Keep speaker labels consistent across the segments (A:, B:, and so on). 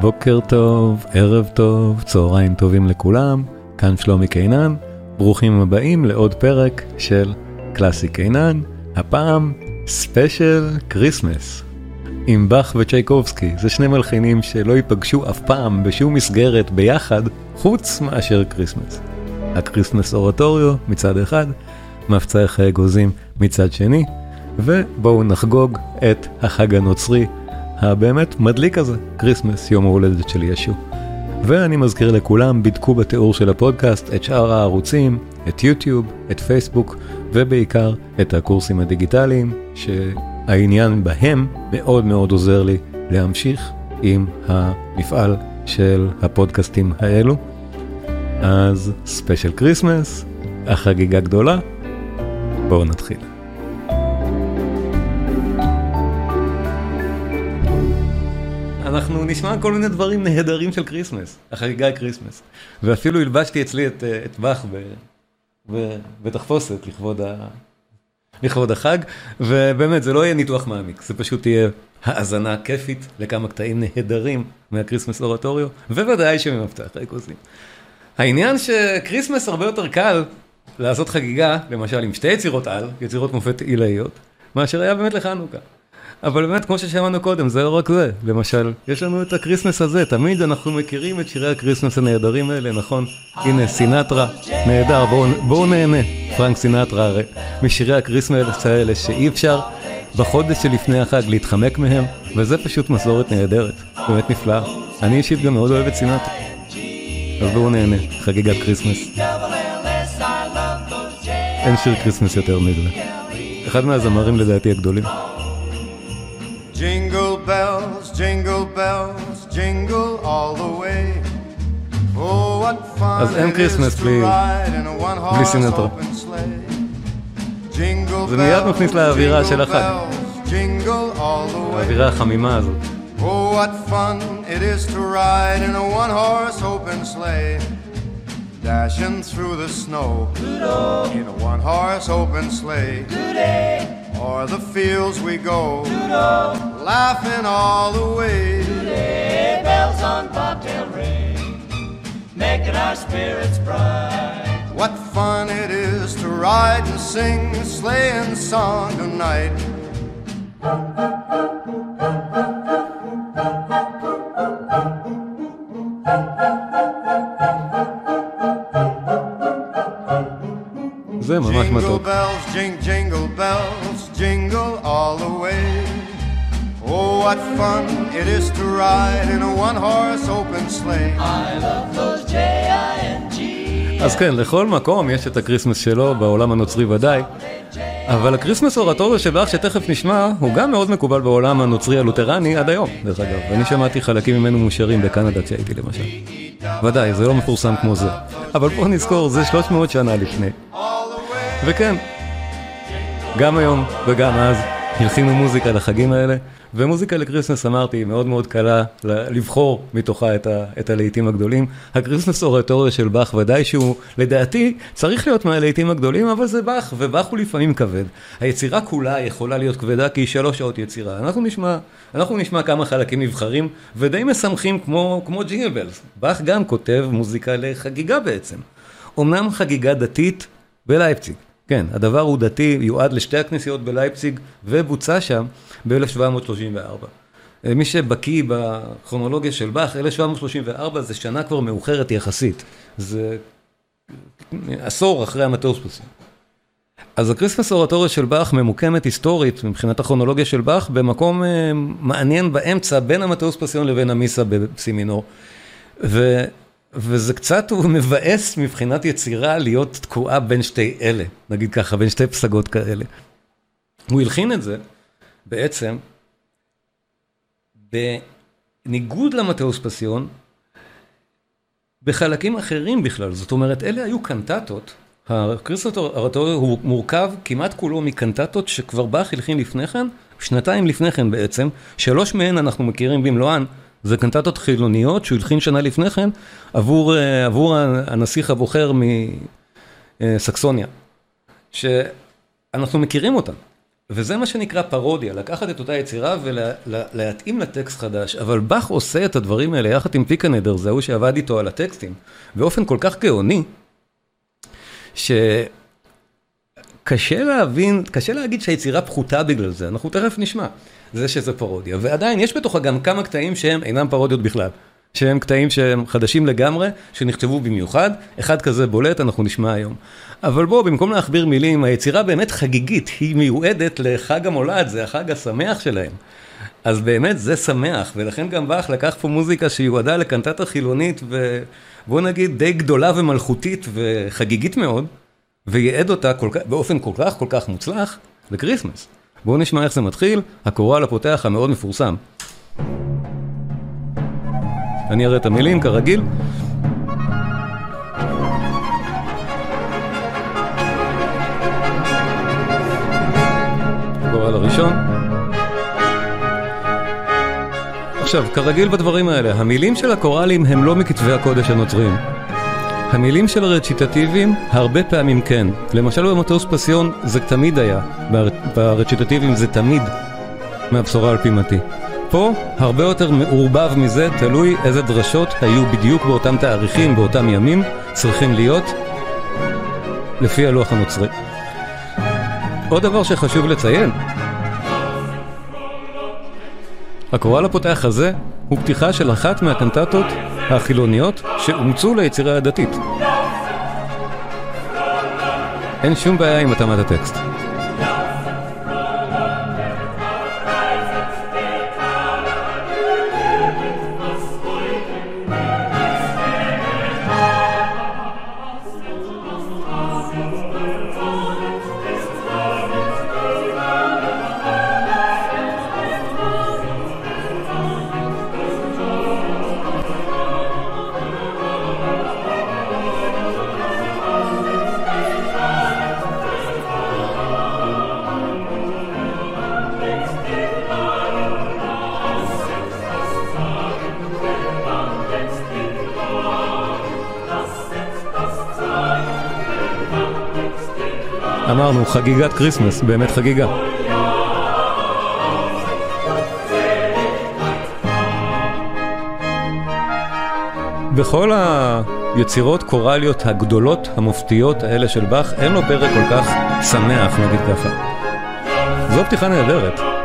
A: בוקר טוב, ערב טוב, צהריים טובים לכולם, כאן שלומי קינן, ברוכים הבאים לעוד פרק של קלאסי קינן, הפעם ספיישל כריסמס. עם באך וצ'ייקובסקי, זה שני מלחינים שלא ייפגשו אף פעם בשום מסגרת ביחד, חוץ מאשר כריסמס. ה Christmas Oratorio מצד אחד, מפצח האגוזים מצד שני, ובואו נחגוג את החג הנוצרי הבאמת מדליק הזה, כריסמס, יום ההולדת של ישו. ואני מזכיר לכולם, בדקו בתיאור של הפודקאסט את שאר הערוצים, את יוטיוב, את פייסבוק, ובעיקר את הקורסים הדיגיטליים, שהעניין בהם מאוד מאוד עוזר לי להמשיך עם המפעל של הפודקאסטים האלו. אז ספיישל כריסמס, החגיגה גדולה, בואו נתחיל. אנחנו נשמע כל מיני דברים נהדרים של כריסמס, החגיגה כריסמס. ואפילו הלבשתי אצלי את, אה, את באך בתחפושת לכבוד, לכבוד החג, ובאמת זה לא יהיה ניתוח מעמיק, זה פשוט תהיה האזנה כיפית לכמה קטעים נהדרים מה Christmas Oratorio, ובוודאי שממפצח האגוזים. העניין שכריסמס הרבה יותר קל לעשות חגיגה, למשל עם שתי יצירות על, יצירות מופת עילאיות, מאשר היה באמת לחנוכה. אבל באמת, כמו ששמענו קודם, זה לא רק זה. למשל, יש לנו את הקריסמס הזה, תמיד אנחנו מכירים את שירי הקריסמס הנהדרים האלה, נכון? הנה, סינטרה, נהדר, בואו בוא נהנה. פרנק סינטרה הרי, משירי הקריסמס האלה שאי אפשר בחודש שלפני החג להתחמק מהם, וזה פשוט מסורת נהדרת, באמת נפלאה. אני אישית גם מאוד אוהב את סינטרה. אז בואו נהנה, חגיגת כריסמס. אין שיר כריסמס יותר מזה. אחד מהזמרים לדעתי הגדולים. bells, jingle all the way. Oh, what fun אז אין כריסמס בלי, בלי סינטרה. זה מיד מכניס לאווירה של החג. האווירה החמימה הזאת. Oh, what fun it is to ride in a one-horse open sleigh. Dashing through the snow in a one-horse open sleigh. O'er the fields we go, laughing all the way. Today, bells on bobtail ring, making our spirits bright. What fun it is to ride and sing a sleighing song tonight. זה ממש מתוק. jingle all the way. Oh, what fun it is to ride in a one-horse open sleigh. I love those J-I-N-G. אז כן, לכל מקום יש את הקריסמס שלו, בעולם הנוצרי ודאי. אבל הקריסמס אורטוריו של באך שתכף נשמע, הוא גם מאוד מקובל בעולם הנוצרי הלותרני עד היום, דרך אגב. ואני שמעתי חלקים ממנו מושרים בקנדה כשהייתי למשל. ודאי, זה לא מפורסם כמו זה. אבל בואו נזכור, זה 300 שנה לפני. וכן, גם היום וגם אז הלחינו מוזיקה לחגים האלה, ומוזיקה לקריסמס אמרתי, מאוד מאוד קלה לבחור מתוכה את, ה, את הלהיטים הגדולים. הקריסמס אורטוריה של באך ודאי שהוא, לדעתי, צריך להיות מהלהיטים הגדולים, אבל זה באך, ובאך הוא לפעמים כבד. היצירה כולה יכולה להיות כבדה כי היא שלוש שעות יצירה. אנחנו נשמע, אנחנו נשמע כמה חלקים נבחרים, ודי משמחים כמו, כמו ג'ינגלבלס. באך גם כותב מוזיקה לחגיגה בעצם. אמנם חגיגה דתית בלייפציג. כן, הדבר הוא דתי, יועד לשתי הכנסיות בלייפציג ובוצע שם ב-1734. אה, מי שבקיא בכרונולוגיה של באך, 1734 זה שנה כבר מאוחרת יחסית. זה עשור אחרי המטוספוסים. אז הקריסמס אורטוריה של באך ממוקמת היסטורית, מבחינת הכרונולוגיה של באך, במקום אה, מעניין באמצע בין המתאוס פסיון לבין המיסה בסי מינור. וזה קצת הוא מבאס מבחינת יצירה להיות תקועה בין שתי אלה, נגיד ככה, בין שתי פסגות כאלה. הוא הלחין את זה בעצם בניגוד למתאוס פסיון, בחלקים אחרים בכלל, זאת אומרת, אלה היו קנטטות, הקריסטוט הרטורי הוא מורכב כמעט כולו מקנטטות שכבר באך הלחין לפני כן, שנתיים לפני כן בעצם, שלוש מהן אנחנו מכירים במלואן, זה קנטטות חילוניות שהוא הלחין שנה לפני כן עבור, אה, עבור הנסיך הבוחר מסקסוניה, שאנחנו מכירים אותן. וזה מה שנקרא פרודיה, לקחת את אותה יצירה ולהתאים לטקסט חדש, אבל באך עושה את הדברים האלה יחד עם פיקנדר, זה ההוא שעבד איתו על הטקסטים, באופן כל כך גאוני, שקשה להבין, קשה להגיד שהיצירה פחותה בגלל זה, אנחנו תכף נשמע, זה שזה פרודיה, ועדיין יש בתוכה גם כמה קטעים שהם אינם פרודיות בכלל. שהם קטעים שהם חדשים לגמרי, שנכתבו במיוחד, אחד כזה בולט, אנחנו נשמע היום. אבל בואו, במקום להכביר מילים, היצירה באמת חגיגית, היא מיועדת לחג המולד, זה החג השמח שלהם. אז באמת זה שמח, ולכן גם באך לקח פה מוזיקה שיועדה לקנטטה חילונית, ובוא נגיד די גדולה ומלכותית וחגיגית מאוד, וייעד אותה כל כך, באופן כל כך כל כך מוצלח לקריסמס. בואו נשמע איך זה מתחיל, הקורל הפותח המאוד מפורסם. אני אראה את המילים כרגיל. גורל הראשון. עכשיו, כרגיל בדברים האלה, המילים של הקוראלים הם לא מכתבי הקודש הנוצריים. המילים של הרציטטיביים, הרבה פעמים כן. למשל במטוס פסיון זה תמיד היה, ברציטטיביים זה תמיד מהבשורה על פי מתי. פה הרבה יותר מעורבב מזה, תלוי איזה דרשות היו בדיוק באותם תאריכים, באותם ימים, צריכים להיות לפי הלוח הנוצרי. עוד דבר שחשוב לציין, הקורל הפותח הזה הוא פתיחה של אחת מהקנטטות החילוניות שאומצו ליצירה הדתית. אין שום בעיה עם התאמת הטקסט. חגיגת כריסמס, באמת חגיגה. בכל היצירות קוראליות הגדולות, המופתיות האלה של באך, אין לו פרק כל כך שמח, נגיד ככה. זו פתיחה נהדרת.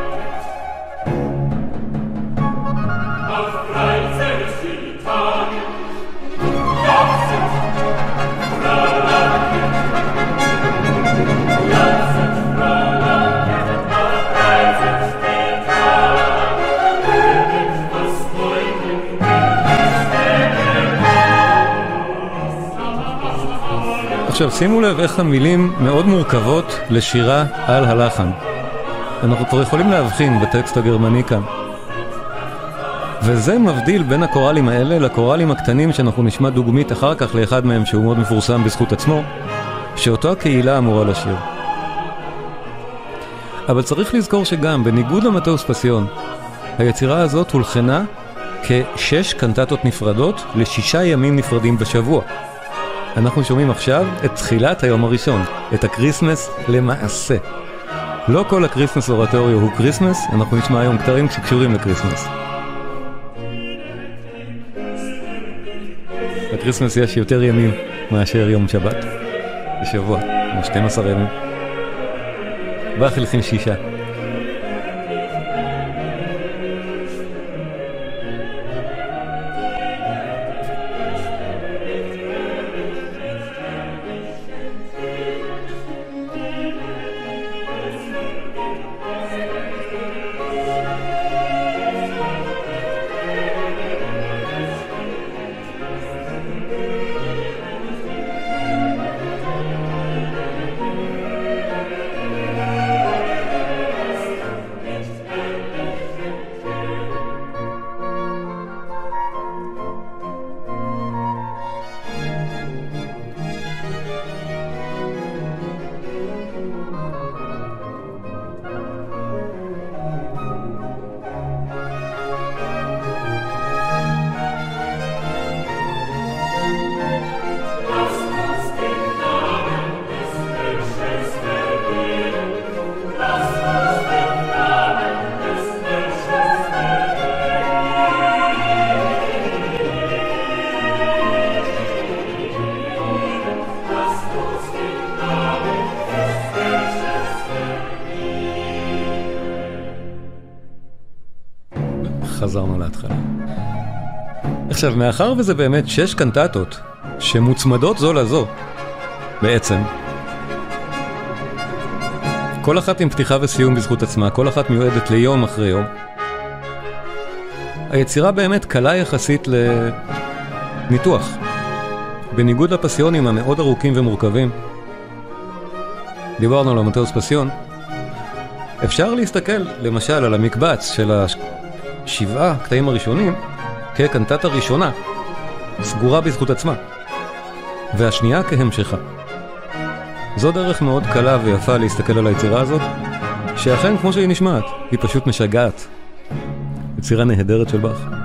A: עכשיו שימו לב איך המילים מאוד מורכבות לשירה על הלחן. אנחנו כבר יכולים להבחין בטקסט הגרמני כאן. וזה מבדיל בין הקוראלים האלה לקוראלים הקטנים שאנחנו נשמע דוגמית אחר כך לאחד מהם שהוא מאוד מפורסם בזכות עצמו, שאותו הקהילה אמורה לשיר. אבל צריך לזכור שגם, בניגוד למטוס פסיון, היצירה הזאת הולחנה כשש קנטטות נפרדות לשישה ימים נפרדים בשבוע. אנחנו שומעים עכשיו את תחילת היום הראשון, את הקריסמס למעשה. לא כל הקריסמס אורטוריו הוא קריסמס, אנחנו נשמע היום קטעים שקשורים לקריסמס. בקריסמס יש יותר ימים מאשר יום שבת בשבוע, 12 ימים. באך שישה. עכשיו, מאחר וזה באמת שש קנטטות שמוצמדות זו לזו, בעצם, כל אחת עם פתיחה וסיום בזכות עצמה, כל אחת מיועדת ליום אחרי יום. היצירה באמת קלה יחסית לניתוח. בניגוד לפסיונים המאוד ארוכים ומורכבים, דיברנו על המטאוס פסיון, אפשר להסתכל למשל על המקבץ של השבעה קטעים הראשונים כקנטטה ראשונה, סגורה בזכות עצמה, והשנייה כהמשכה. זו דרך מאוד קלה ויפה להסתכל על היצירה הזאת, שאכן כמו שהיא נשמעת, היא פשוט משגעת. יצירה נהדרת של באך.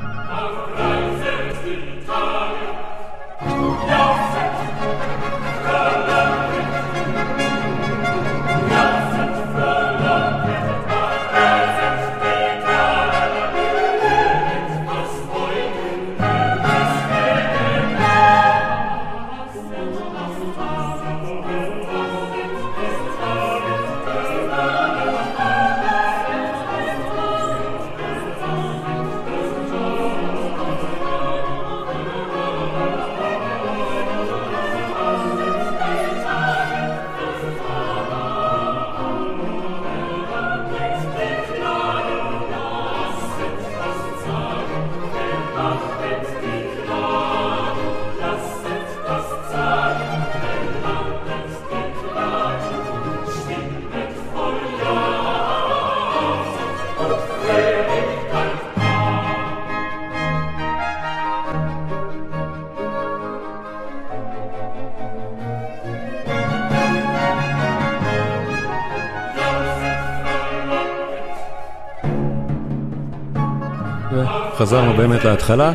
A: חזרנו באמת להתחלה,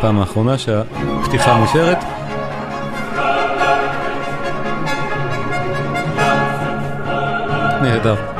A: פעם האחרונה שהפתיחה נשארת. נהדר.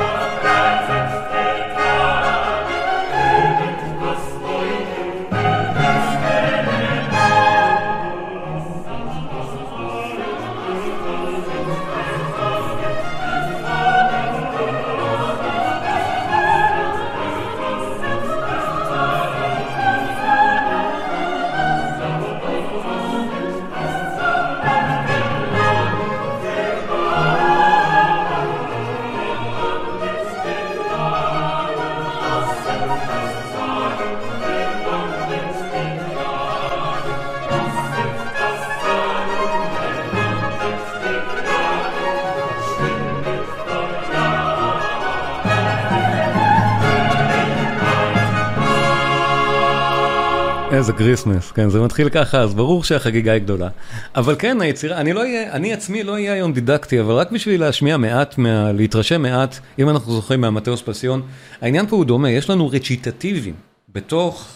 A: איזה כריסמס, כן, זה מתחיל ככה, אז ברור שהחגיגה היא גדולה. אבל כן, היצירה, אני לא אהיה, אני עצמי לא אהיה היום דידקטי, אבל רק בשביל להשמיע מעט, מה, להתרשם מעט, אם אנחנו זוכרים מהמתאוס פסיון, העניין פה הוא דומה, יש לנו רציטטיבים בתוך,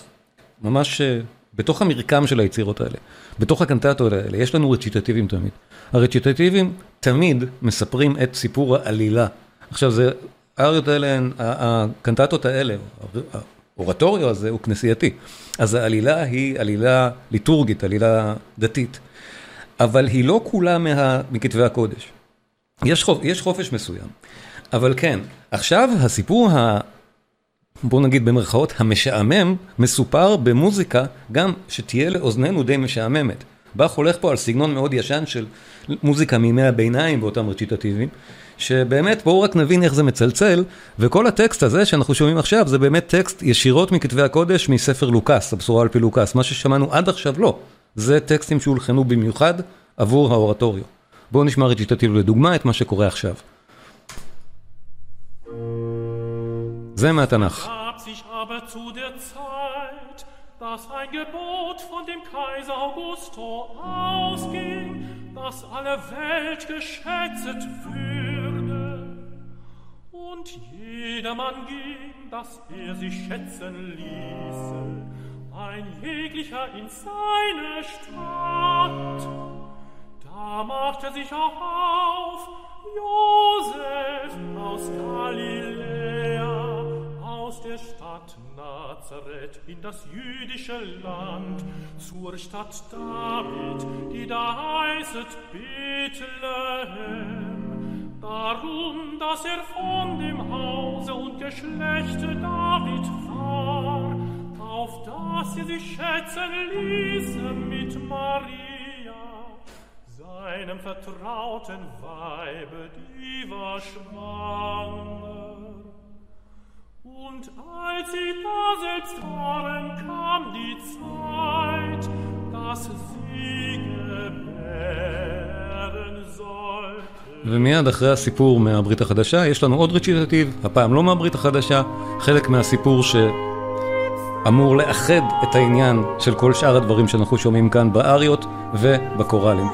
A: ממש, אה, בתוך המרקם של היצירות האלה, בתוך הקנטטות האלה, יש לנו רציטטיבים תמיד. הרציטטיבים תמיד מספרים את סיפור העלילה. עכשיו זה, האריות האלה, הקנטטות האלה, האורטוריו הזה הוא כנסייתי. אז העלילה היא עלילה ליטורגית, עלילה דתית, אבל היא לא כולה מכתבי הקודש. יש חופש מסוים. אבל כן, עכשיו הסיפור ה... בוא נגיד במרכאות המשעמם, מסופר במוזיקה גם שתהיה לאוזנינו די משעממת. באך הולך פה על סגנון מאוד ישן של מוזיקה מימי הביניים באותם רציטטיבים, שבאמת בואו רק נבין איך זה מצלצל, וכל הטקסט הזה שאנחנו שומעים עכשיו זה באמת טקסט ישירות מכתבי הקודש מספר לוקאס, הבשורה על פי לוקאס, מה ששמענו עד עכשיו לא, זה טקסטים שהולחנו במיוחד עבור האורטוריו. בואו נשמע רציטטיב לדוגמה את מה שקורה עכשיו. זה מהתנ"ך. dass ein Gebot von dem Kaiser Augusto ausging, dass alle Welt geschätzet würde. Und jedermann ging, dass er sich schätzen ließe, ein jeglicher in seine Stadt. Da machte sich auch auf Josef aus Galiläa, aus der Stadt Nazareth in das jüdische Land, zur Stadt David, die da heißet Bethlehem. Darum, dass er von dem Hause und Geschlechte David war,
B: auf dass sie sich schätzen ließe mit Maria, seinem vertrauten Weibe, die war schwanger. Und als sie da selbst waren, kam die Zeit, dass sie sollte.
C: ומיד אחרי הסיפור מהברית החדשה, יש לנו עוד רציטטיב, הפעם לא מהברית החדשה, חלק מהסיפור שאמור לאחד את העניין של כל שאר הדברים שאנחנו שומעים כאן באריות ובקוראלים.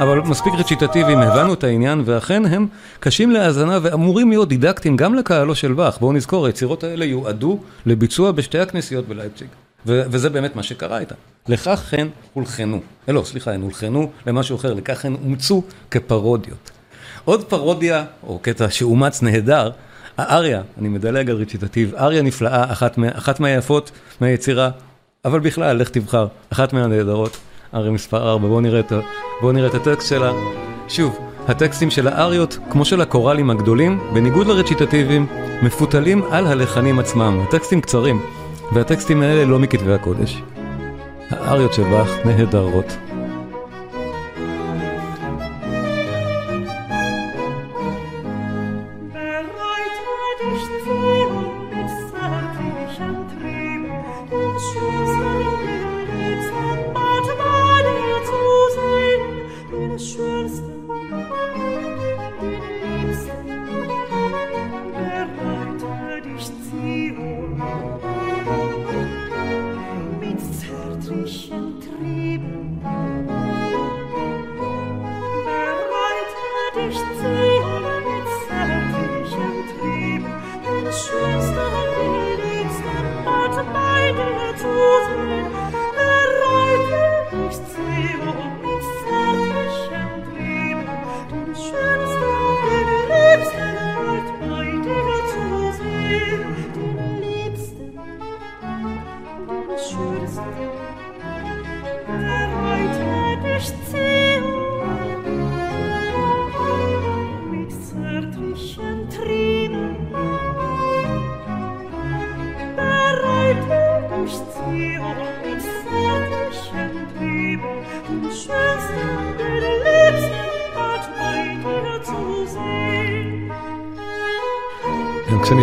C: אבל מספיק רציטטיביים, הבנו את העניין, ואכן הם קשים להאזנה ואמורים להיות דידקטיים גם לקהלו של באך. בואו נזכור, היצירות האלה יועדו לביצוע בשתי הכנסיות בלייפציג. וזה באמת מה שקרה איתן. לכך הן הולחנו, אה, לא, סליחה, הן הולחנו למשהו אחר, לכך הן אומצו כפרודיות. עוד פרודיה, או קטע שאומץ נהדר, האריה, אני מדלג על רציטטיב, אריה נפלאה, אחת, אחת מהיפות מהיצירה, אבל בכלל, לך תבחר, אחת מהנהדרות. אריה מספר 4, בואו נראה, בוא נראה את הטקסט שלה. שוב, הטקסטים של האריות, כמו של הקוראלים הגדולים, בניגוד לרציטטיביים, מפותלים על הלחנים עצמם. הטקסטים קצרים, והטקסטים האלה לא מכתבי הקודש. האריות של באך נהדרות.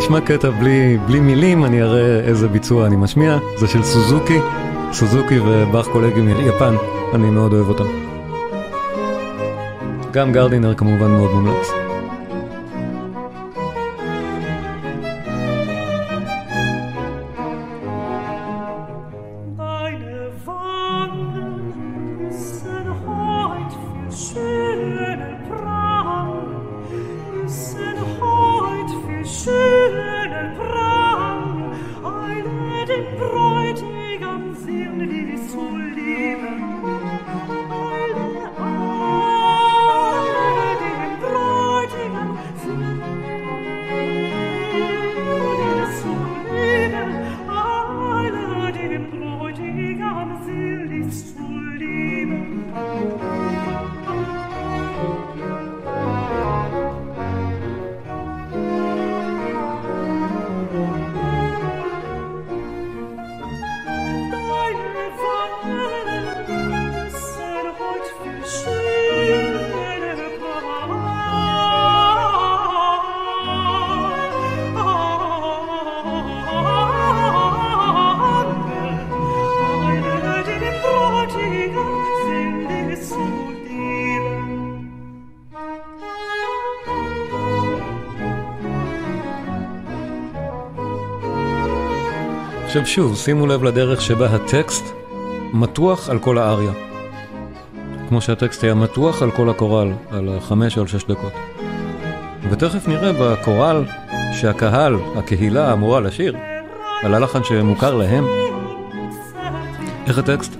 C: כשנשמע קטע בלי, בלי מילים, אני אראה איזה ביצוע אני משמיע. זה של סוזוקי, סוזוקי ובאך קולגים מיפן, אני מאוד אוהב אותם. גם גרדינר כמובן מאוד מומלץ. עכשיו שוב, שימו לב לדרך שבה הטקסט מתוח על כל האריה. כמו שהטקסט היה מתוח על כל הקורל, על החמש או על שש דקות. ותכף נראה בקורל שהקהל, הקהילה אמורה לשיר, על הלחן שמוכר להם, איך הטקסט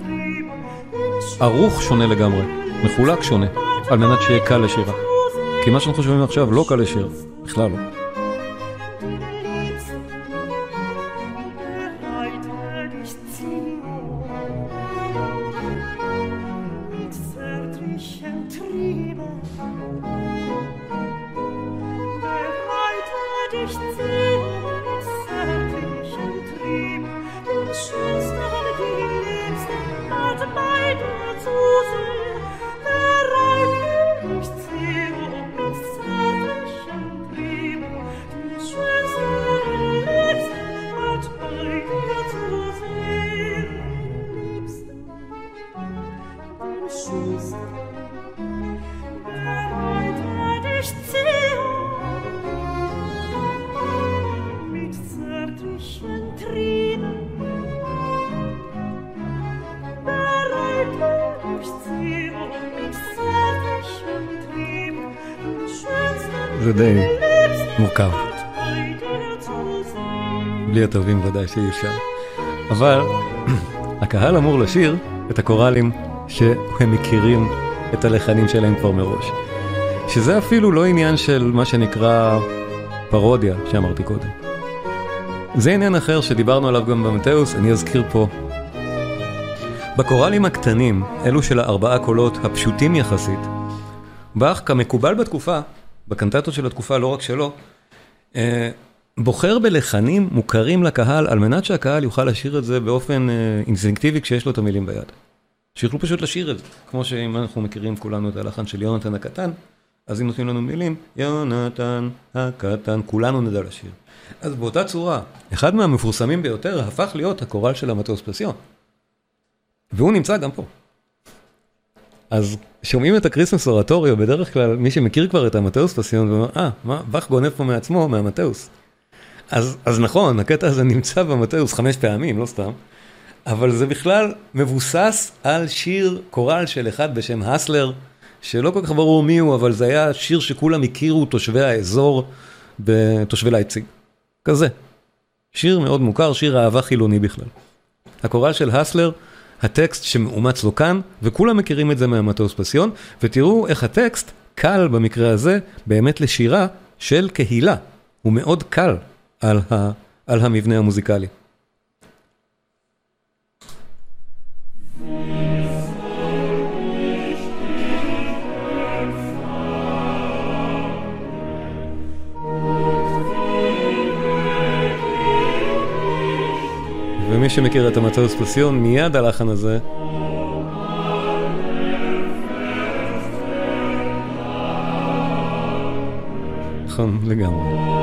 C: ערוך שונה לגמרי, מחולק שונה, על מנת שיהיה קל לשירה. כי מה שאנחנו שומעים עכשיו לא קל לשיר, בכלל לא.
A: זה די מורכב. בלי הטובים ודאי שאי אפשר. אבל הקהל אמור לשיר את הקוראלים שהם מכירים את הלחנים שלהם כבר מראש. שזה אפילו לא עניין של מה שנקרא פרודיה שאמרתי קודם. זה עניין אחר שדיברנו עליו גם במטאוס, אני אזכיר פה. בקוראלים הקטנים, אלו של הארבעה קולות הפשוטים יחסית, באך כמקובל בתקופה, בקנטטות של התקופה, לא רק שלו, אה, בוחר בלחנים מוכרים לקהל על מנת שהקהל יוכל לשיר את זה באופן אה, אינסטינקטיבי כשיש לו את המילים ביד. שיוכלו פשוט לשיר את זה, כמו שאם אנחנו מכירים כולנו את הלחן של יונתן הקטן, אז אם נותנים לנו מילים, יונתן הקטן, כולנו נדע לשיר. אז באותה צורה, אחד מהמפורסמים ביותר הפך להיות הקורל של המטוס פסיון. והוא נמצא גם פה. אז שומעים את הקריסמס אורטוריו, בדרך כלל מי שמכיר כבר את המתאוס פסיון, ואומר, אה, מה, באך גונב פה מעצמו, מהמתאוס. אז, אז נכון, הקטע הזה נמצא במתאוס חמש פעמים, לא סתם, אבל זה בכלל מבוסס על שיר קורל של אחד בשם הסלר, שלא כל כך ברור מי הוא, אבל זה היה שיר שכולם הכירו תושבי האזור, בתושבי לייפציג. כזה. שיר מאוד מוכר, שיר אהבה חילוני בכלל. הקורל של הסלר, הטקסט שמאומץ לו כאן, וכולם מכירים את זה מהמטוס פסיון, ותראו איך הטקסט קל במקרה הזה באמת לשירה של קהילה. הוא מאוד קל על, ה, על המבנה המוזיקלי. שמכיר את המטוס פסיון, מיד הלחן הזה נכון לגמרי.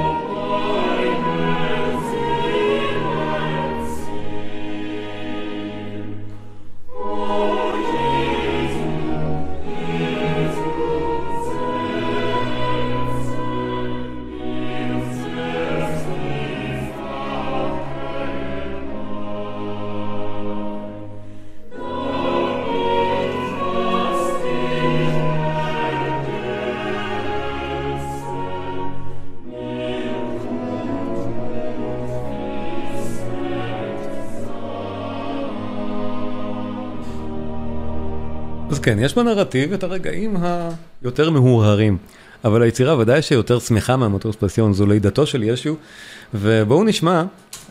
A: כן, יש בנרטיב את הרגעים היותר מהורהרים, אבל היצירה ודאי שיותר שמחה מהמתאוס פסיון, זו לידתו של ישו, ובואו נשמע,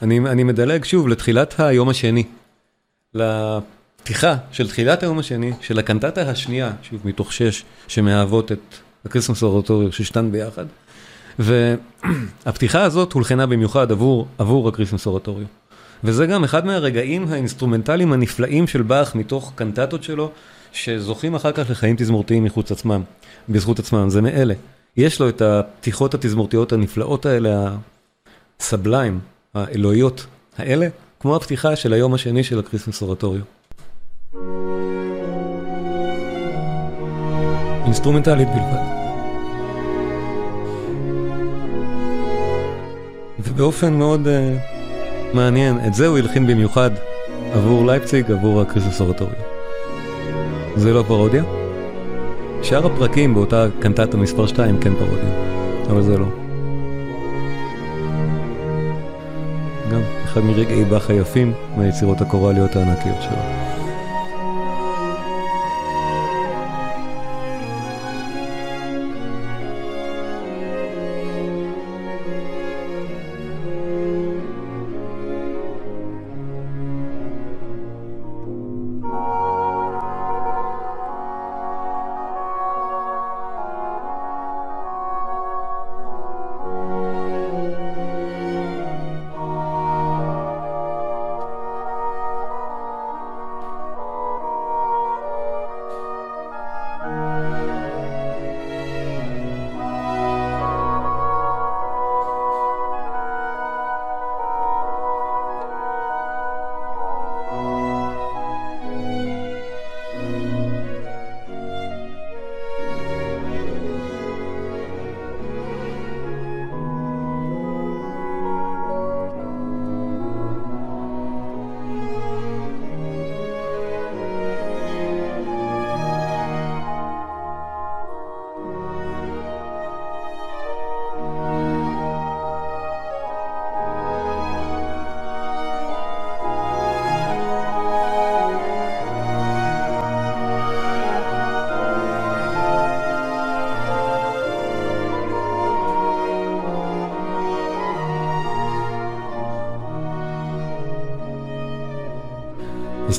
A: אני, אני מדלג שוב לתחילת היום השני, לפתיחה של תחילת היום השני, של הקנטטה השנייה, שוב מתוך שש, שמהוות את הקריסמס אורטוריו ששתן ביחד, והפתיחה הזאת הולחנה במיוחד עבור, עבור הקריסמס אורטוריו. וזה גם אחד מהרגעים האינסטרומנטליים הנפלאים של באך מתוך קנטטות שלו, שזוכים אחר כך לחיים תזמורתיים מחוץ עצמם, בזכות עצמם, זה מאלה. יש לו את הפתיחות התזמורתיות הנפלאות האלה, ה sublime, האלוהיות האלה, כמו הפתיחה של היום השני של הקריסמס אורטוריו. אינסטרומנטלית בלבד. ובאופן מאוד אה, מעניין, את זה הוא הלחין במיוחד עבור לייפציג, עבור הקריסמס אורטוריו. זה לא פרודיה? שאר הפרקים באותה קנטטה מספר 2 כן פרודיה, אבל זה לא. גם אחד מרגעי באך היפים מהיצירות הקוראליות הענקיות שלו.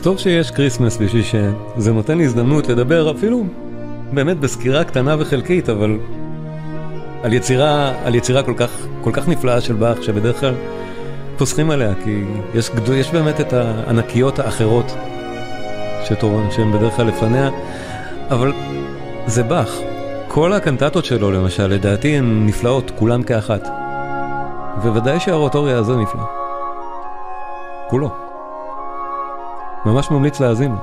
A: טוב שיש כריסמס בשביל שזה נותן לי הזדמנות לדבר אפילו באמת בסקירה קטנה וחלקית, אבל על יצירה, על יצירה כל כך, כל כך נפלאה של באך, שבדרך כלל פוסחים עליה, כי יש, יש באמת את הענקיות האחרות שהן בדרך כלל לפניה, אבל זה באך. כל הקנטטות שלו למשל, לדעתי הן נפלאות, כולן כאחת. וודאי שהאורטוריה הזו נפלא. כולו. ממש ממליץ להאזין.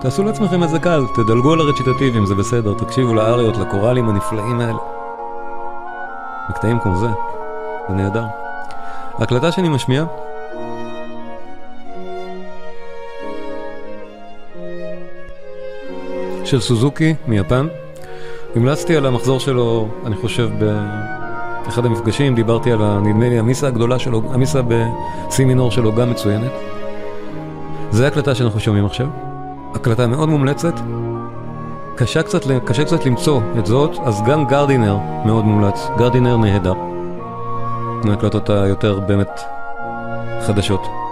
A: תעשו לעצמכם איזה קל, תדלגו על הרציטטיבים, זה בסדר, תקשיבו לאריות, לקוראלים הנפלאים האלה. מקטעים כמו זה, זה נהדר. ההקלטה שאני משמיע של סוזוקי מיפן. המלצתי על המחזור שלו, אני חושב, באחד המפגשים, דיברתי על, נדמה לי, המיסה הגדולה שלו, המיסה בסי מינור שלו גם מצוינת. זה הקלטה שאנחנו שומעים עכשיו. הקלטה מאוד מומלצת. קשה קצת, קשה קצת למצוא את זאת, אז גם גרדינר מאוד מומלץ. גרדינר נהדר. מההקלטות היותר באמת חדשות.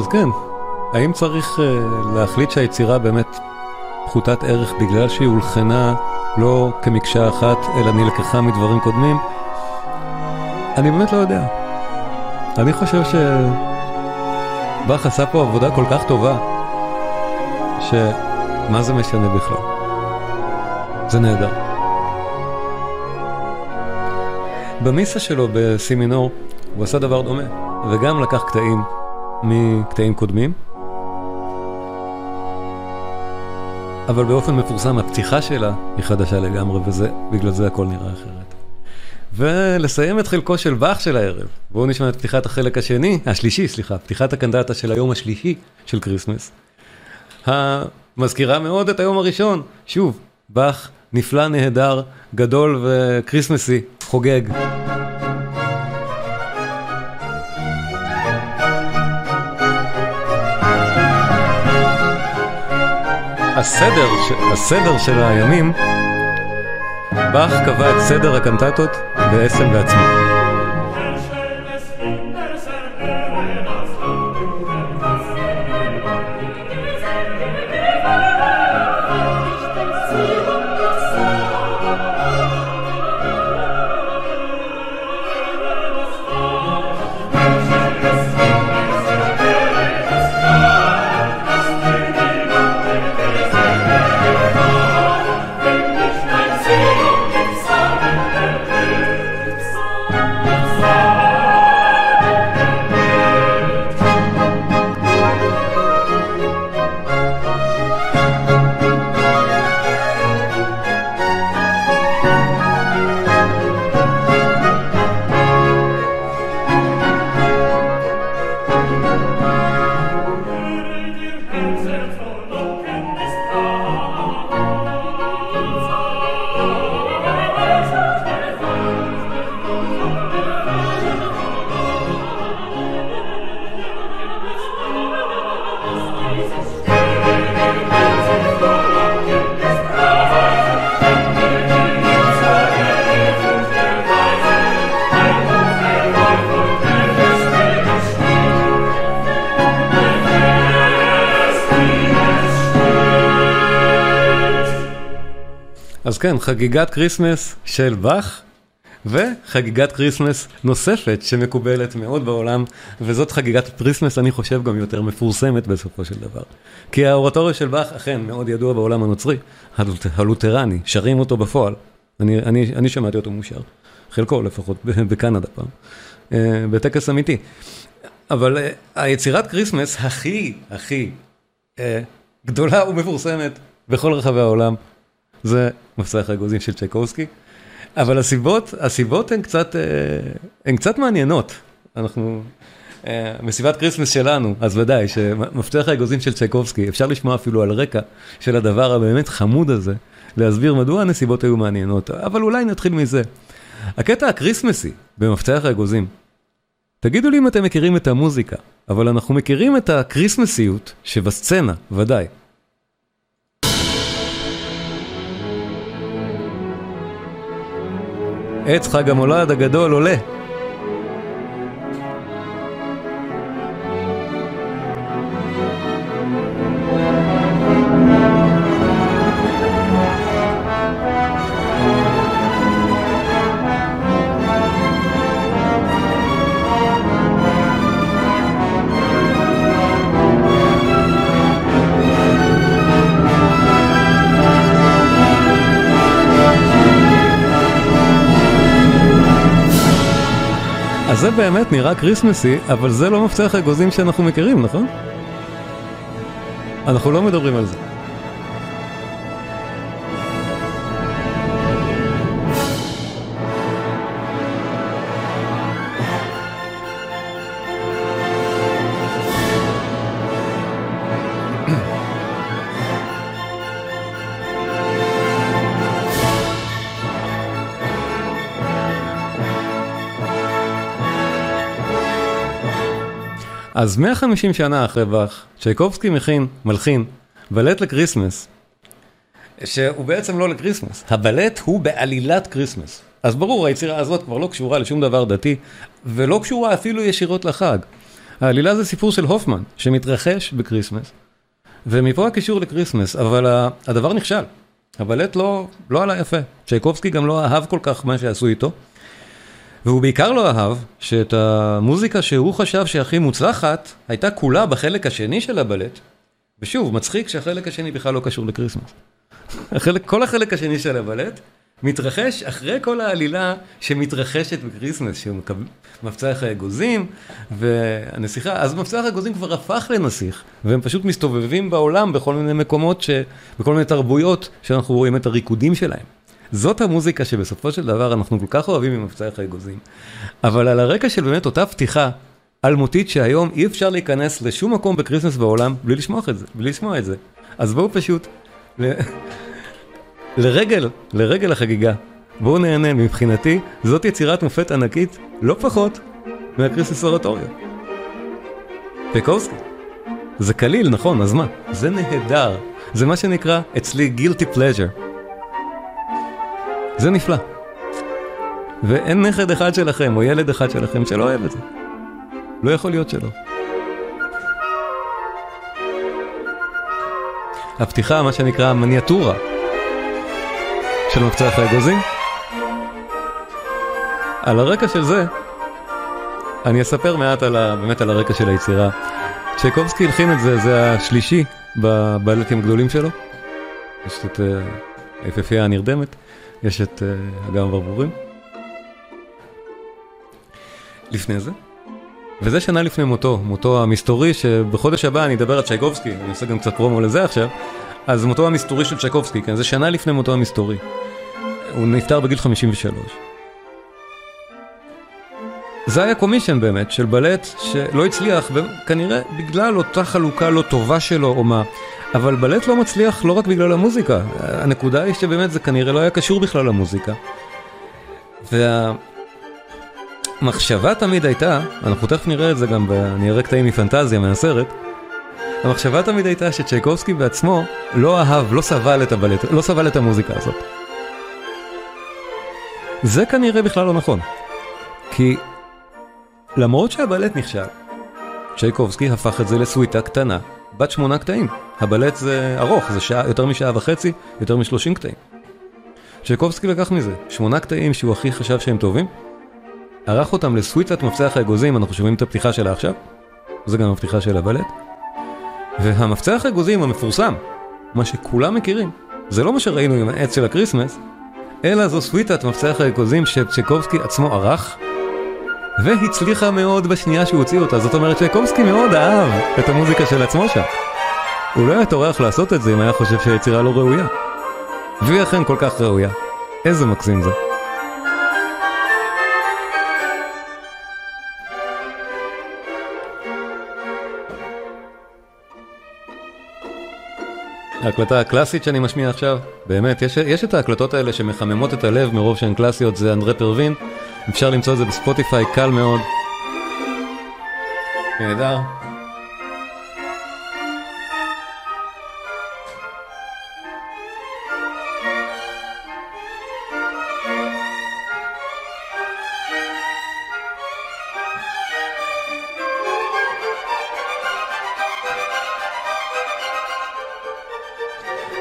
A: אז כן, האם צריך uh, להחליט שהיצירה באמת פחותת ערך בגלל שהיא הולחנה לא כמקשה אחת, אלא נלקחה מדברים קודמים? אני באמת לא יודע. אני חושב שבאך עשה פה עבודה כל כך טובה, שמה זה משנה בכלל? זה נהדר. במיסה שלו בסימינור הוא עשה דבר דומה, וגם לקח קטעים מקטעים קודמים. אבל באופן מפורסם הפתיחה שלה היא חדשה לגמרי, ובגלל זה הכל נראה אחרת. ולסיים את חלקו של באך של הערב. בואו נשמע את פתיחת החלק השני, השלישי, סליחה, פתיחת הקנטטה של היום השלישי של כריסמס. המזכירה מאוד את היום הראשון. שוב, באך נפלא, נהדר, גדול וכריסמסי, חוגג. הסדר, הסדר של הימים, באך קבע את סדר הקנטטות בעצם בעצמו. כן, חגיגת כריסמס של באך, וחגיגת כריסמס נוספת שמקובלת מאוד בעולם, וזאת חגיגת כריסמס, אני חושב, גם יותר מפורסמת בסופו של דבר. כי האורטוריה של באך אכן מאוד ידוע בעולם הנוצרי, הלותרני, שרים אותו בפועל. אני, אני, אני שמעתי אותו מושר, חלקו לפחות, בקנדה פעם, אה, בטקס אמיתי. אבל אה, היצירת כריסמס הכי, הכי אה, גדולה ומפורסמת בכל רחבי העולם, זה מפצח האגוזים של צ'ייקובסקי. אבל הסיבות, הסיבות הן קצת, אה, הן קצת מעניינות. אנחנו, אה, מסיבת כריסמס שלנו, אז ודאי, שמפצח האגוזים של צ'ייקובסקי, אפשר לשמוע אפילו על רקע של הדבר הבאמת חמוד הזה, להסביר מדוע הנסיבות היו מעניינות, אבל אולי נתחיל מזה. הקטע הקריסמסי במפצח האגוזים, תגידו לי אם אתם מכירים את המוזיקה, אבל אנחנו מכירים את הקריסמסיות שבסצנה, ודאי. עץ חג המולד הגדול עולה. נראה כריסמסי, אבל זה לא מפתח אגוזים שאנחנו מכירים, נכון? אנחנו לא מדברים על זה. אז 150 שנה אחרי באך, צ'ייקובסקי מכין, מלחין, בלט לקריסמס, שהוא בעצם לא לקריסמס, הבלט הוא בעלילת קריסמס. אז ברור, היצירה הזאת כבר לא קשורה לשום דבר דתי, ולא קשורה אפילו ישירות לחג. העלילה זה סיפור של הופמן, שמתרחש בקריסמס, ומפה הקישור לקריסמס, אבל הדבר נכשל. הבלט לא, לא עלה יפה. צ'ייקובסקי גם לא אהב כל כך מה שעשו איתו. והוא בעיקר לא אהב שאת המוזיקה שהוא חשב שהכי מוצלחת, הייתה כולה בחלק השני של הבלט. ושוב, מצחיק שהחלק השני בכלל לא קשור לקריסמס. החלק, כל החלק השני של הבלט מתרחש אחרי כל העלילה שמתרחשת בקריסמס, שהוא מקבל מפצח האגוזים והנסיכה, אז מפצח האגוזים כבר הפך לנסיך, והם פשוט מסתובבים בעולם בכל מיני מקומות, ש... בכל מיני תרבויות שאנחנו רואים את הריקודים שלהם. זאת המוזיקה שבסופו של דבר אנחנו כל כך אוהבים ממפצח האגוזים. אבל על הרקע של באמת אותה פתיחה אלמותית שהיום אי אפשר להיכנס לשום מקום בקריסמס בעולם בלי לשמוע את זה, בלי לשמוע את זה. אז בואו פשוט, ל... לרגל, לרגל החגיגה, בואו נהנה, מבחינתי, זאת יצירת מופת ענקית, לא פחות, מה Christmas Oratorio. צ'ייקובסקי. זה קליל, נכון, אז מה? זה נהדר. זה מה שנקרא אצלי guilty pleasure. זה נפלא. ואין נכד אחד שלכם, או ילד אחד שלכם, שלא אוהב את זה. לא יכול להיות שלא. הפתיחה, מה שנקרא מניאטורה של מבצע האגוזים. על הרקע של זה, אני אספר מעט על ה, באמת על הרקע של היצירה. צ'ייקובסקי הלחין את זה, זה השלישי בבלטים הגדולים שלו. יש את אה, היפהפייה הנרדמת. יש את אגם אה, ברבורים. לפני זה. וזה שנה לפני מותו, מותו המסתורי, שבחודש הבא אני אדבר על צ'ייקובסקי, אני עושה גם קצת פרומו לזה עכשיו, אז מותו המסתורי של צ'ייקובסקי, כן, זה שנה לפני מותו המסתורי. הוא נפטר בגיל 53. זה היה קומישן באמת, של בלט שלא הצליח, כנראה בגלל אותה חלוקה לא טובה שלו או מה. אבל בלט לא מצליח לא רק בגלל המוזיקה, הנקודה היא שבאמת זה כנראה לא היה קשור בכלל למוזיקה. והמחשבה תמיד הייתה, אנחנו תכף נראה את זה גם, אני אראה קטעים מפנטזיה מהסרט, המחשבה תמיד הייתה שצ'ייקובסקי בעצמו לא אהב, לא סבל את הבלט, לא סבל את המוזיקה הזאת. זה כנראה בכלל לא נכון. כי למרות שהבלט נכשל, צ'ייקובסקי הפך את זה לסוויטה קטנה, בת שמונה קטעים. הבלט זה ארוך, זה שעה, יותר משעה וחצי, יותר משלושים קטעים. צ'ייקובסקי לקח מזה. שמונה קטעים שהוא הכי חשב שהם טובים, ערך אותם לסוויטת מפצח האגוזים, אנחנו שומעים את הפתיחה שלה עכשיו, זה גם הפתיחה של הבלט, והמפצח האגוזים המפורסם, מה שכולם מכירים, זה לא מה שראינו עם העץ של הקריסמס, אלא זו סוויטת מפצח האגוזים שצ'ייקובסקי עצמו ערך, והצליחה מאוד בשנייה שהוא הוציא אותה, זאת אומרת צ'ייקובסקי מאוד אהב את המוזיקה של עצמו שם. הוא לא היה טורח לעשות את זה אם היה חושב שהיצירה לא ראויה. והיא אכן כל כך ראויה. איזה מקסים זה. ההקלטה הקלאסית שאני משמיע עכשיו, באמת, יש, יש את ההקלטות האלה שמחממות את הלב מרוב שהן קלאסיות, זה אנדרי פרווין, אפשר למצוא את זה בספוטיפיי, קל מאוד. נהדר.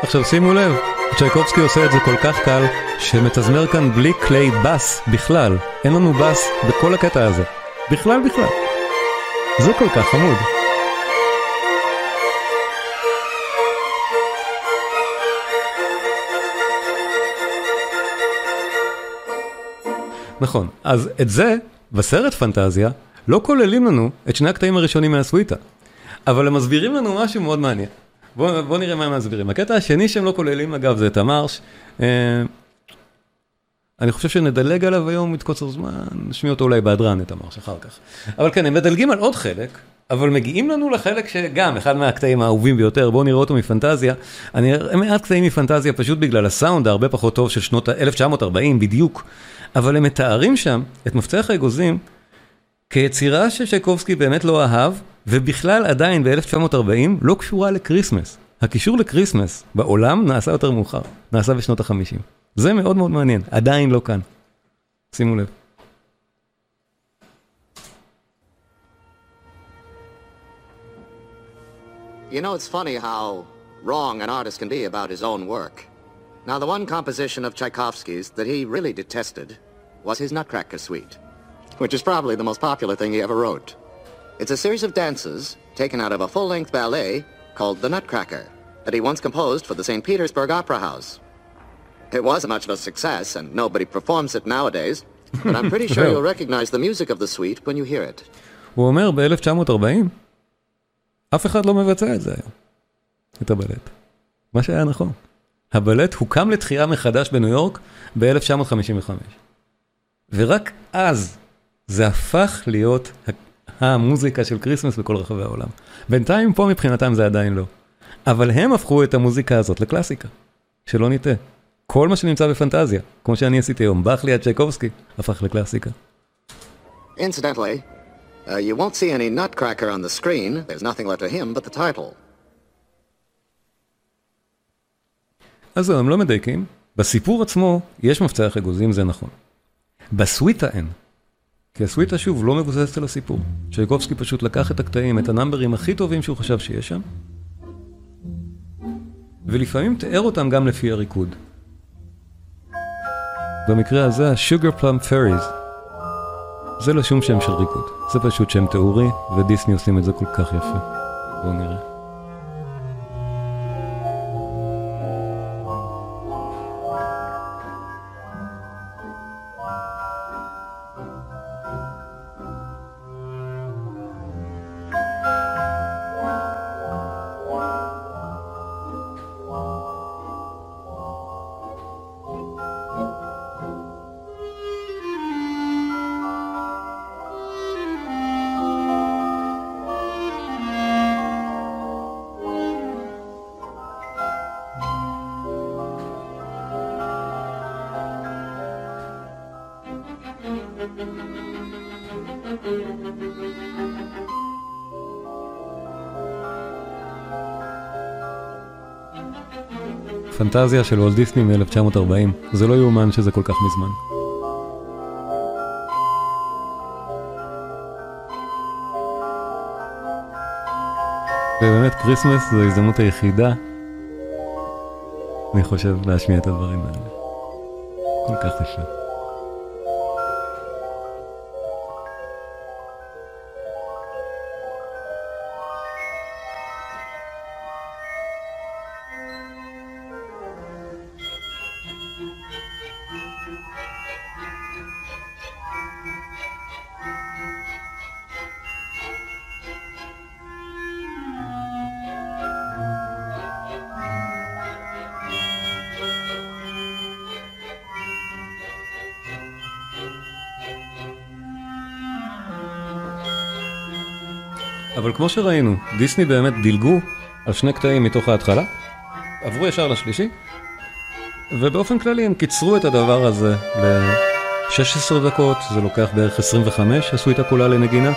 A: עכשיו שימו לב, צ'ייקובסקי עושה את זה כל כך קל, שמתזמר כאן בלי כלי בס בכלל. אין לנו בס בכל הקטע הזה. בכלל בכלל. זה כל כך חמוד. נכון, אז את זה, בסרט פנטזיה, לא כוללים לנו את שני הקטעים הראשונים מהסוויטה. אבל הם מסבירים לנו משהו מאוד מעניין. בוא, בוא נראה מה הם מסבירים. הקטע השני שהם לא כוללים, אגב, זה את המרש. אה, אני חושב שנדלג עליו היום מתקוצר זמן, נשמיע אותו אולי בהדרן את המרש אחר כך. אבל כן, הם מדלגים על עוד חלק, אבל מגיעים לנו לחלק שגם, אחד מהקטעים האהובים ביותר, בואו נראה אותו מפנטזיה. אני אראה מעט קטעים מפנטזיה פשוט בגלל הסאונד הרבה פחות טוב של שנות 1940 בדיוק, אבל הם מתארים שם את מפתח האגוזים כיצירה שצ'ייקובסקי באמת לא אהב, ובכלל עדיין ב-1940 לא קשורה לקריסמס. הקישור לקריסמס בעולם נעשה יותר מאוחר, נעשה בשנות ה-50. זה מאוד מאוד מעניין, עדיין לא כאן. שימו לב.
D: You know, it's funny how wrong an artist can be about his own work. Now, the one composition of Tchaikovsky's that he really detested was his Nutcracker Suite, which is probably the most popular thing he ever wrote. It's a series of dances taken out of a full-length ballet called The Nutcracker that he once composed for the St. Petersburg Opera House. It wasn't much of a success, and nobody performs it nowadays, but I'm pretty sure you'll recognize the music of the suite when you hear it.
A: הוא אומר ב-1940, אף אחד לא מבצע את זה היום, את הבלט. מה שהיה נכון. הבלט הוקם לתחייה מחדש בניו יורק ב-1955. ורק אז זה הפך להיות המוזיקה של כריסמס בכל רחבי העולם. בינתיים פה מבחינתם זה עדיין לא. אבל הם הפכו את המוזיקה הזאת לקלאסיקה, שלא נטעה. כל מה שנמצא בפנטזיה, כמו שאני עשיתי היום, באך ליד צ'ייקובסקי, הפך לקלאסיקה.
D: Incidentally, uh, you won't see any nutcracker on the screen. There's nothing left of him but the title.
A: אז זהו, הם לא מדייקים. בסיפור עצמו יש מפצח אגוזים, זה נכון. בסוויטה אין. כי הסוויטה שוב לא מבוססת על הסיפור. צ'ייקובסקי פשוט לקח את הקטעים, את הנאמברים הכי טובים שהוא חשב שיש שם, ולפעמים תיאר אותם גם לפי הריקוד. במקרה הזה ה-Sugar Plum Fairies זה לא שום שם של ריקוד, זה פשוט שם תיאורי, ודיסני עושים את זה כל כך יפה. בואו נראה. פנטזיה של וולט דיסני מ-1940, זה לא יאומן שזה כל כך מזמן. ובאמת כריסמס זו ההזדמנות היחידה, אני חושב, להשמיע את הדברים האלה. ניקח את השם. שראינו, דיסני באמת דילגו על שני קטעים מתוך ההתחלה, עברו ישר לשלישי, ובאופן כללי הם קיצרו את הדבר הזה ל-16 דקות, זה לוקח בערך 25, עשו את הכולה לנגינה.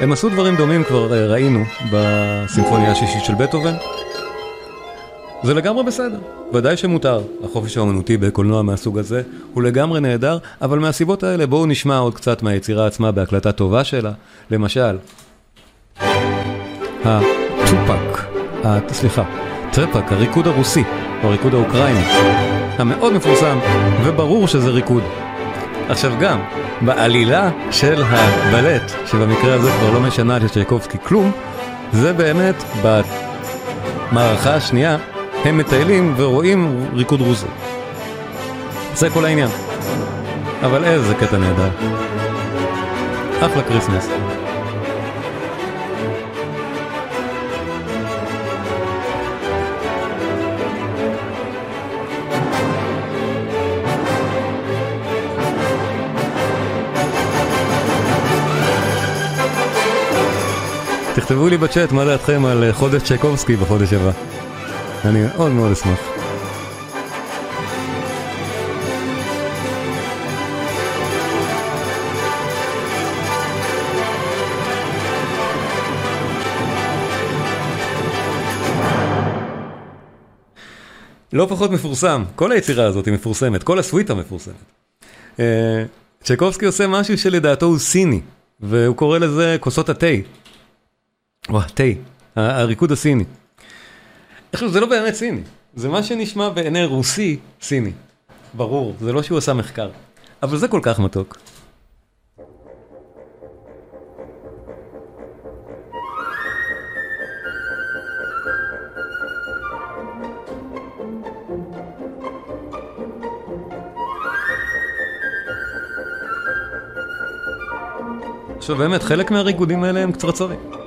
A: הם עשו דברים דומים כבר אה, ראינו בסימפוניה השישית של בטהובן. זה לגמרי בסדר, ודאי שמותר. החופש האומנותי בקולנוע מהסוג הזה הוא לגמרי נהדר, אבל מהסיבות האלה בואו נשמע עוד קצת מהיצירה עצמה בהקלטה טובה שלה. למשל, הטופק, סליחה, טרפק, הריקוד הרוסי, או הריקוד האוקראיני, המאוד מפורסם, וברור שזה ריקוד. עכשיו גם, בעלילה של הבלט, שבמקרה הזה כבר לא משנה לצ'ייקובסקי כלום, זה באמת במערכה השנייה הם מטיילים ורואים ריקוד רוסי. זה כל העניין. אבל איזה קטע נהדר. אחלה כריסמס. תכתבו לי בצ'אט מה דעתכם על חודש צ'ייקובסקי בחודש הבא. אני מאוד מאוד אשמח. לא פחות מפורסם, כל היצירה הזאת היא מפורסמת, כל הסוויטה מפורסמת. אה, צ'קובסקי עושה משהו שלדעתו הוא סיני, והוא קורא לזה כוסות התה. או התה, הריקוד הסיני. עכשיו, זה לא באמת סיני, זה מה שנשמע בעיני רוסי סיני. ברור, זה לא שהוא עשה מחקר. אבל זה כל כך מתוק. עכשיו באמת, חלק מהריקודים האלה הם קצרצרים.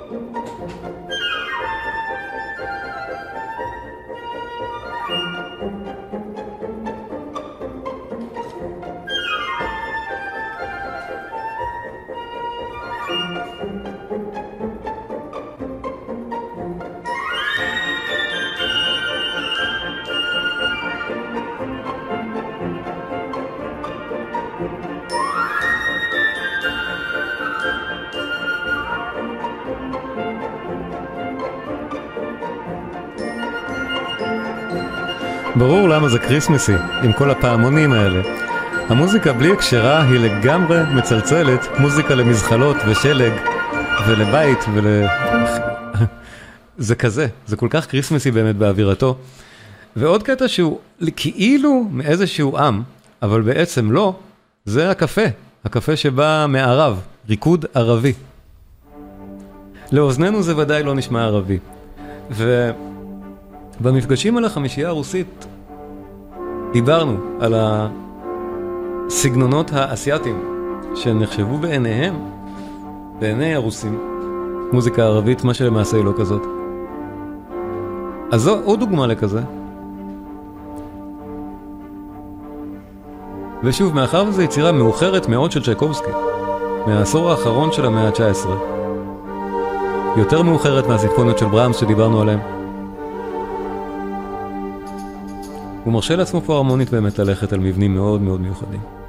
A: ברור למה זה כריסמסי, עם כל הפעמונים האלה. המוזיקה בלי הקשרה היא לגמרי מצלצלת, מוזיקה למזחלות ושלג ולבית ול... זה כזה, זה כל כך כריסמסי באמת באווירתו. ועוד קטע שהוא כאילו מאיזשהו עם, אבל בעצם לא, זה הקפה, הקפה שבא מערב, ריקוד ערבי. לאוזנינו זה ודאי לא נשמע ערבי. ובמפגשים על החמישייה הרוסית דיברנו על הסגנונות האסייתיים שנחשבו בעיניהם, בעיני הרוסים, מוזיקה ערבית, מה שלמעשה היא לא כזאת. אז זו עוד דוגמה לכזה. ושוב, מאחר וזו יצירה מאוחרת מאוד של צ'ייקובסקי, מהעשור האחרון של המאה ה-19, יותר מאוחרת מהסימפוניות של בראמס שדיברנו עליהן, הוא מרשה לעצמו פה הרמונית באמת ללכת על מבנים מאוד מאוד מיוחדים.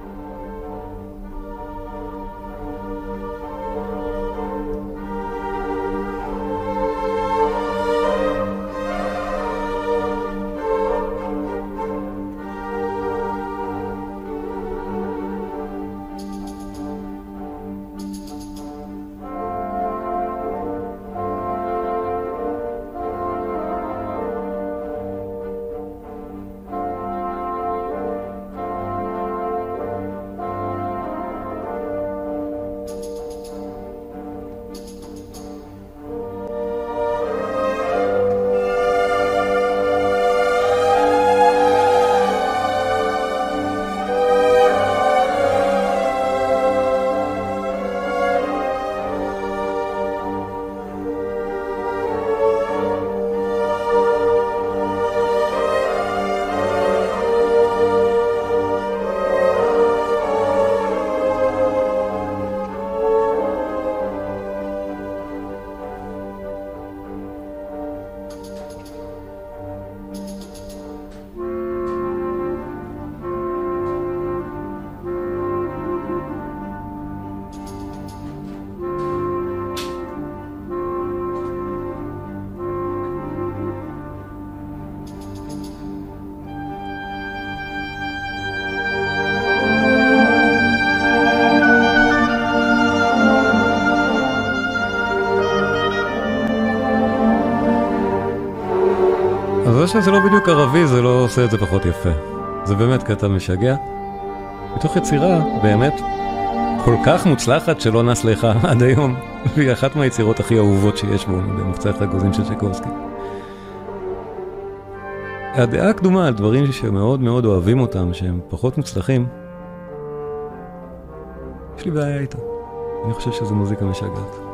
A: זה שזה לא בדיוק ערבי, זה לא עושה את זה פחות יפה. זה באמת קטע משגע. מתוך יצירה באמת כל כך מוצלחת שלא נס לך עד היום, והיא אחת מהיצירות הכי אהובות שיש בו, במבצע האגוזים של צ'קובסקי. הדעה הקדומה על דברים שמאוד מאוד אוהבים אותם, שהם פחות מוצלחים, יש לי בעיה איתה. אני חושב שזו מוזיקה משגעת.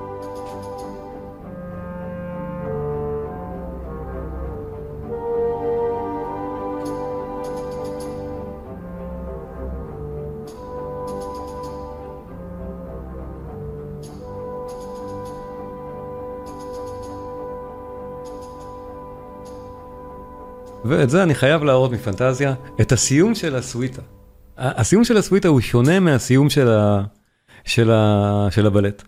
A: ואת זה אני חייב להראות מפנטזיה, את הסיום של הסוויטה. הסיום של הסוויטה הוא שונה מהסיום של, ה, של, ה, של הבלט.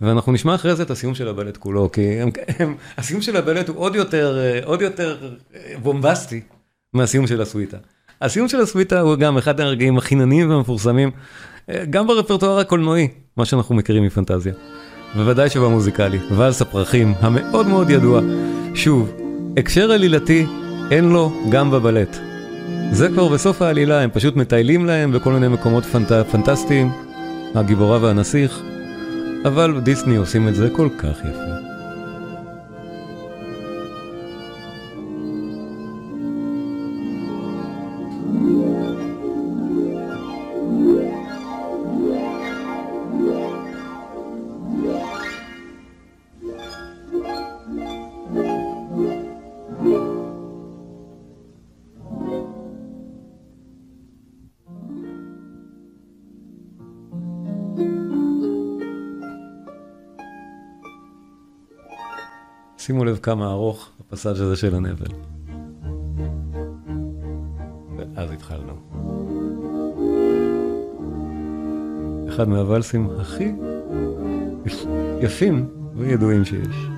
A: ואנחנו נשמע אחרי זה את הסיום של הבלט כולו, כי הם, הם, הסיום של הבלט הוא עוד יותר, עוד יותר בומבסטי מהסיום של הסוויטה. הסיום של הסוויטה הוא גם אחד הרגעים החינניים והמפורסמים, גם ברפרטואר הקולנועי, מה שאנחנו מכירים מפנטזיה. בוודאי שבמוזיקלי, ואלס הפרחים, המאוד מאוד ידוע. שוב, הקשר עלילתי אין לו גם בבלט. זה כבר בסוף העלילה, הם פשוט מטיילים להם בכל מיני מקומות פנט... פנטסטיים, הגיבורה והנסיך, אבל דיסני עושים את זה כל כך יפה. שימו לב כמה ארוך הפסאז' הזה של הנבל. ואז התחלנו. אחד מהוואלסים הכי יפים וידועים שיש.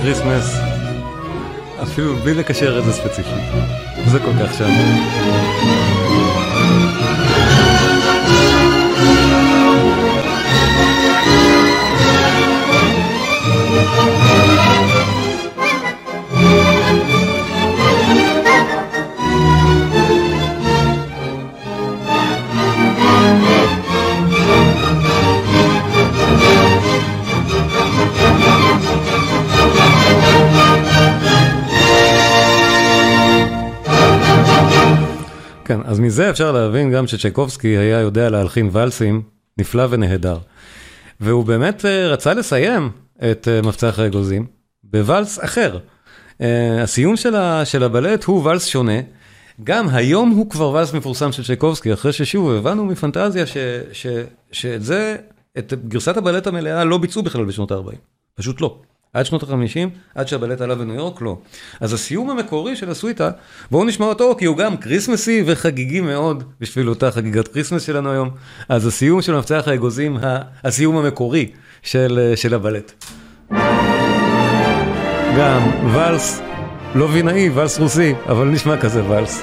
A: כריסמס, אפילו בלי לקשר את זה ספציפית. זה כל כך שם. כן, אז מזה אפשר להבין גם שצ'ייקובסקי היה יודע להלחין ואלסים נפלא ונהדר. והוא באמת אה, רצה לסיים את אה, מבצח האגוזים בוואלס אחר. אה, הסיום של הבלט הוא ואלס שונה. גם היום הוא כבר ואלס מפורסם של צ'ייקובסקי, אחרי ששוב הבנו מפנטזיה ש, ש, שאת זה, את גרסת הבלט המלאה לא ביצעו בכלל בשנות ה-40. פשוט לא. עד שנות ה-50, עד שהבלט עלה בניו יורק, לא. אז הסיום המקורי של הסוויטה, בואו נשמע אותו, כי הוא גם כריסמסי וחגיגי מאוד, בשביל אותה חגיגת כריסמס שלנו היום. אז הסיום של מפצח האגוזים, הסיום המקורי של, של הבלט. גם ואלס, לא וינאי, ואלס רוסי, אבל נשמע כזה ואלס.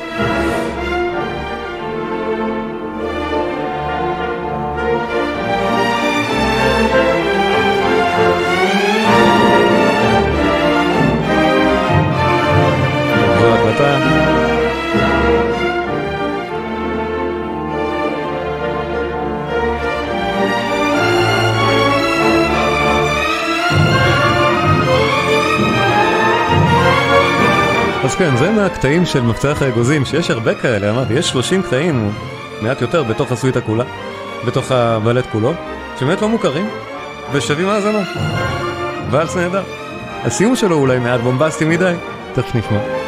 A: אז כן, זה מהקטעים של מבצח האגוזים, שיש הרבה כאלה, אמרתי, יש 30 קטעים, מעט יותר, בתוך הסוויטה כולה, בתוך הבלט כולו, שבאמת לא מוכרים, ושווים האזנה. ואלס נהדר. הסיום שלו אולי מעט בומבסטי מדי, תכף נשמע.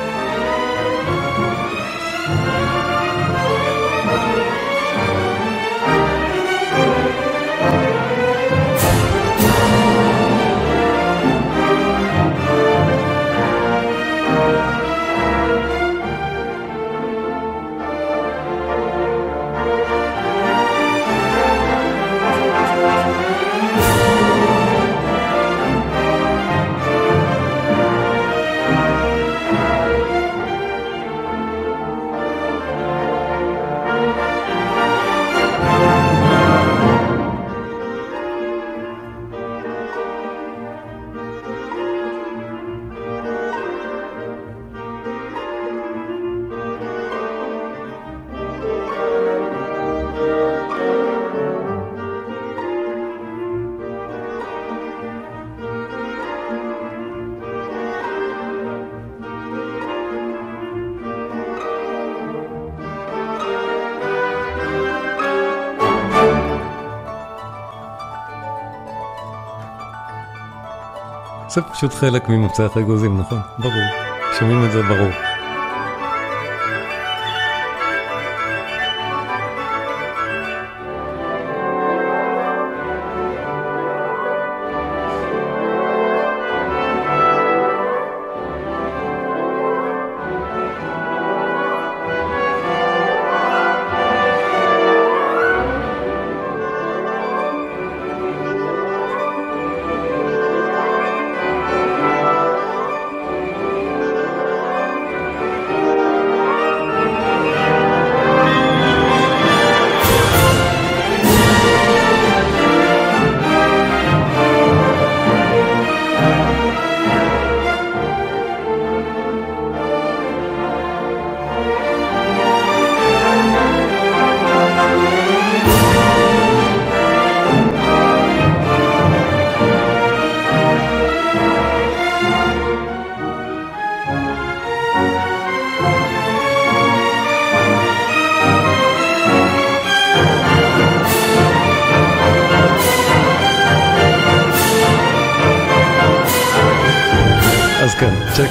A: זה פשוט חלק ממבצע האגוזים, נכון? ברור. שומעים את זה ברור.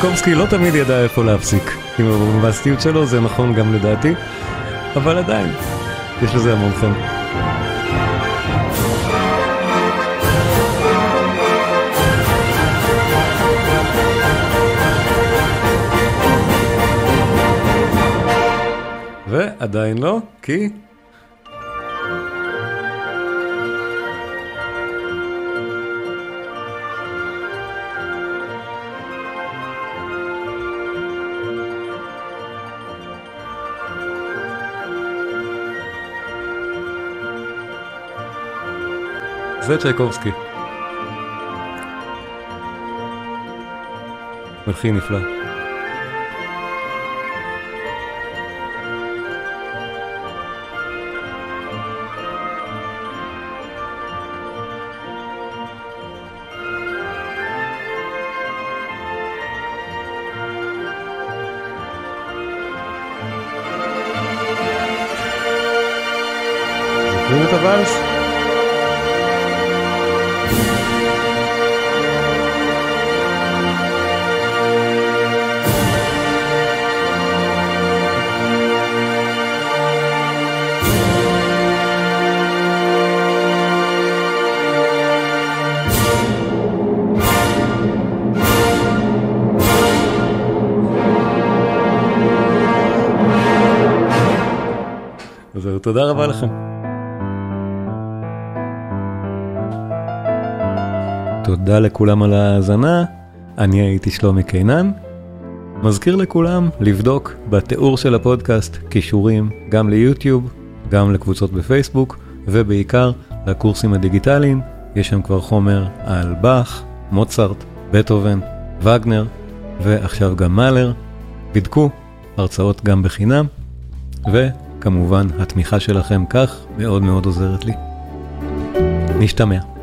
A: צ'ייקובסקי לא תמיד ידע איפה להפסיק עם הבומבסטיות שלו, זה נכון גם לדעתי, אבל עדיין, יש לזה המון חן. ועדיין לא, כי זה צ'ייקובסקי. מלחין נפלא. זוכרים את הוואלס? תודה רבה לכם. תודה לכולם על ההאזנה, אני הייתי שלומי קינן. מזכיר לכולם לבדוק בתיאור של הפודקאסט כישורים גם ליוטיוב, גם לקבוצות בפייסבוק, ובעיקר לקורסים הדיגיטליים, יש שם כבר חומר על באך, מוצרט, בטהובן, וגנר, ועכשיו גם מאלר. בדקו, הרצאות גם בחינם, ו... כמובן, התמיכה שלכם כך מאוד מאוד עוזרת לי. נשתמע.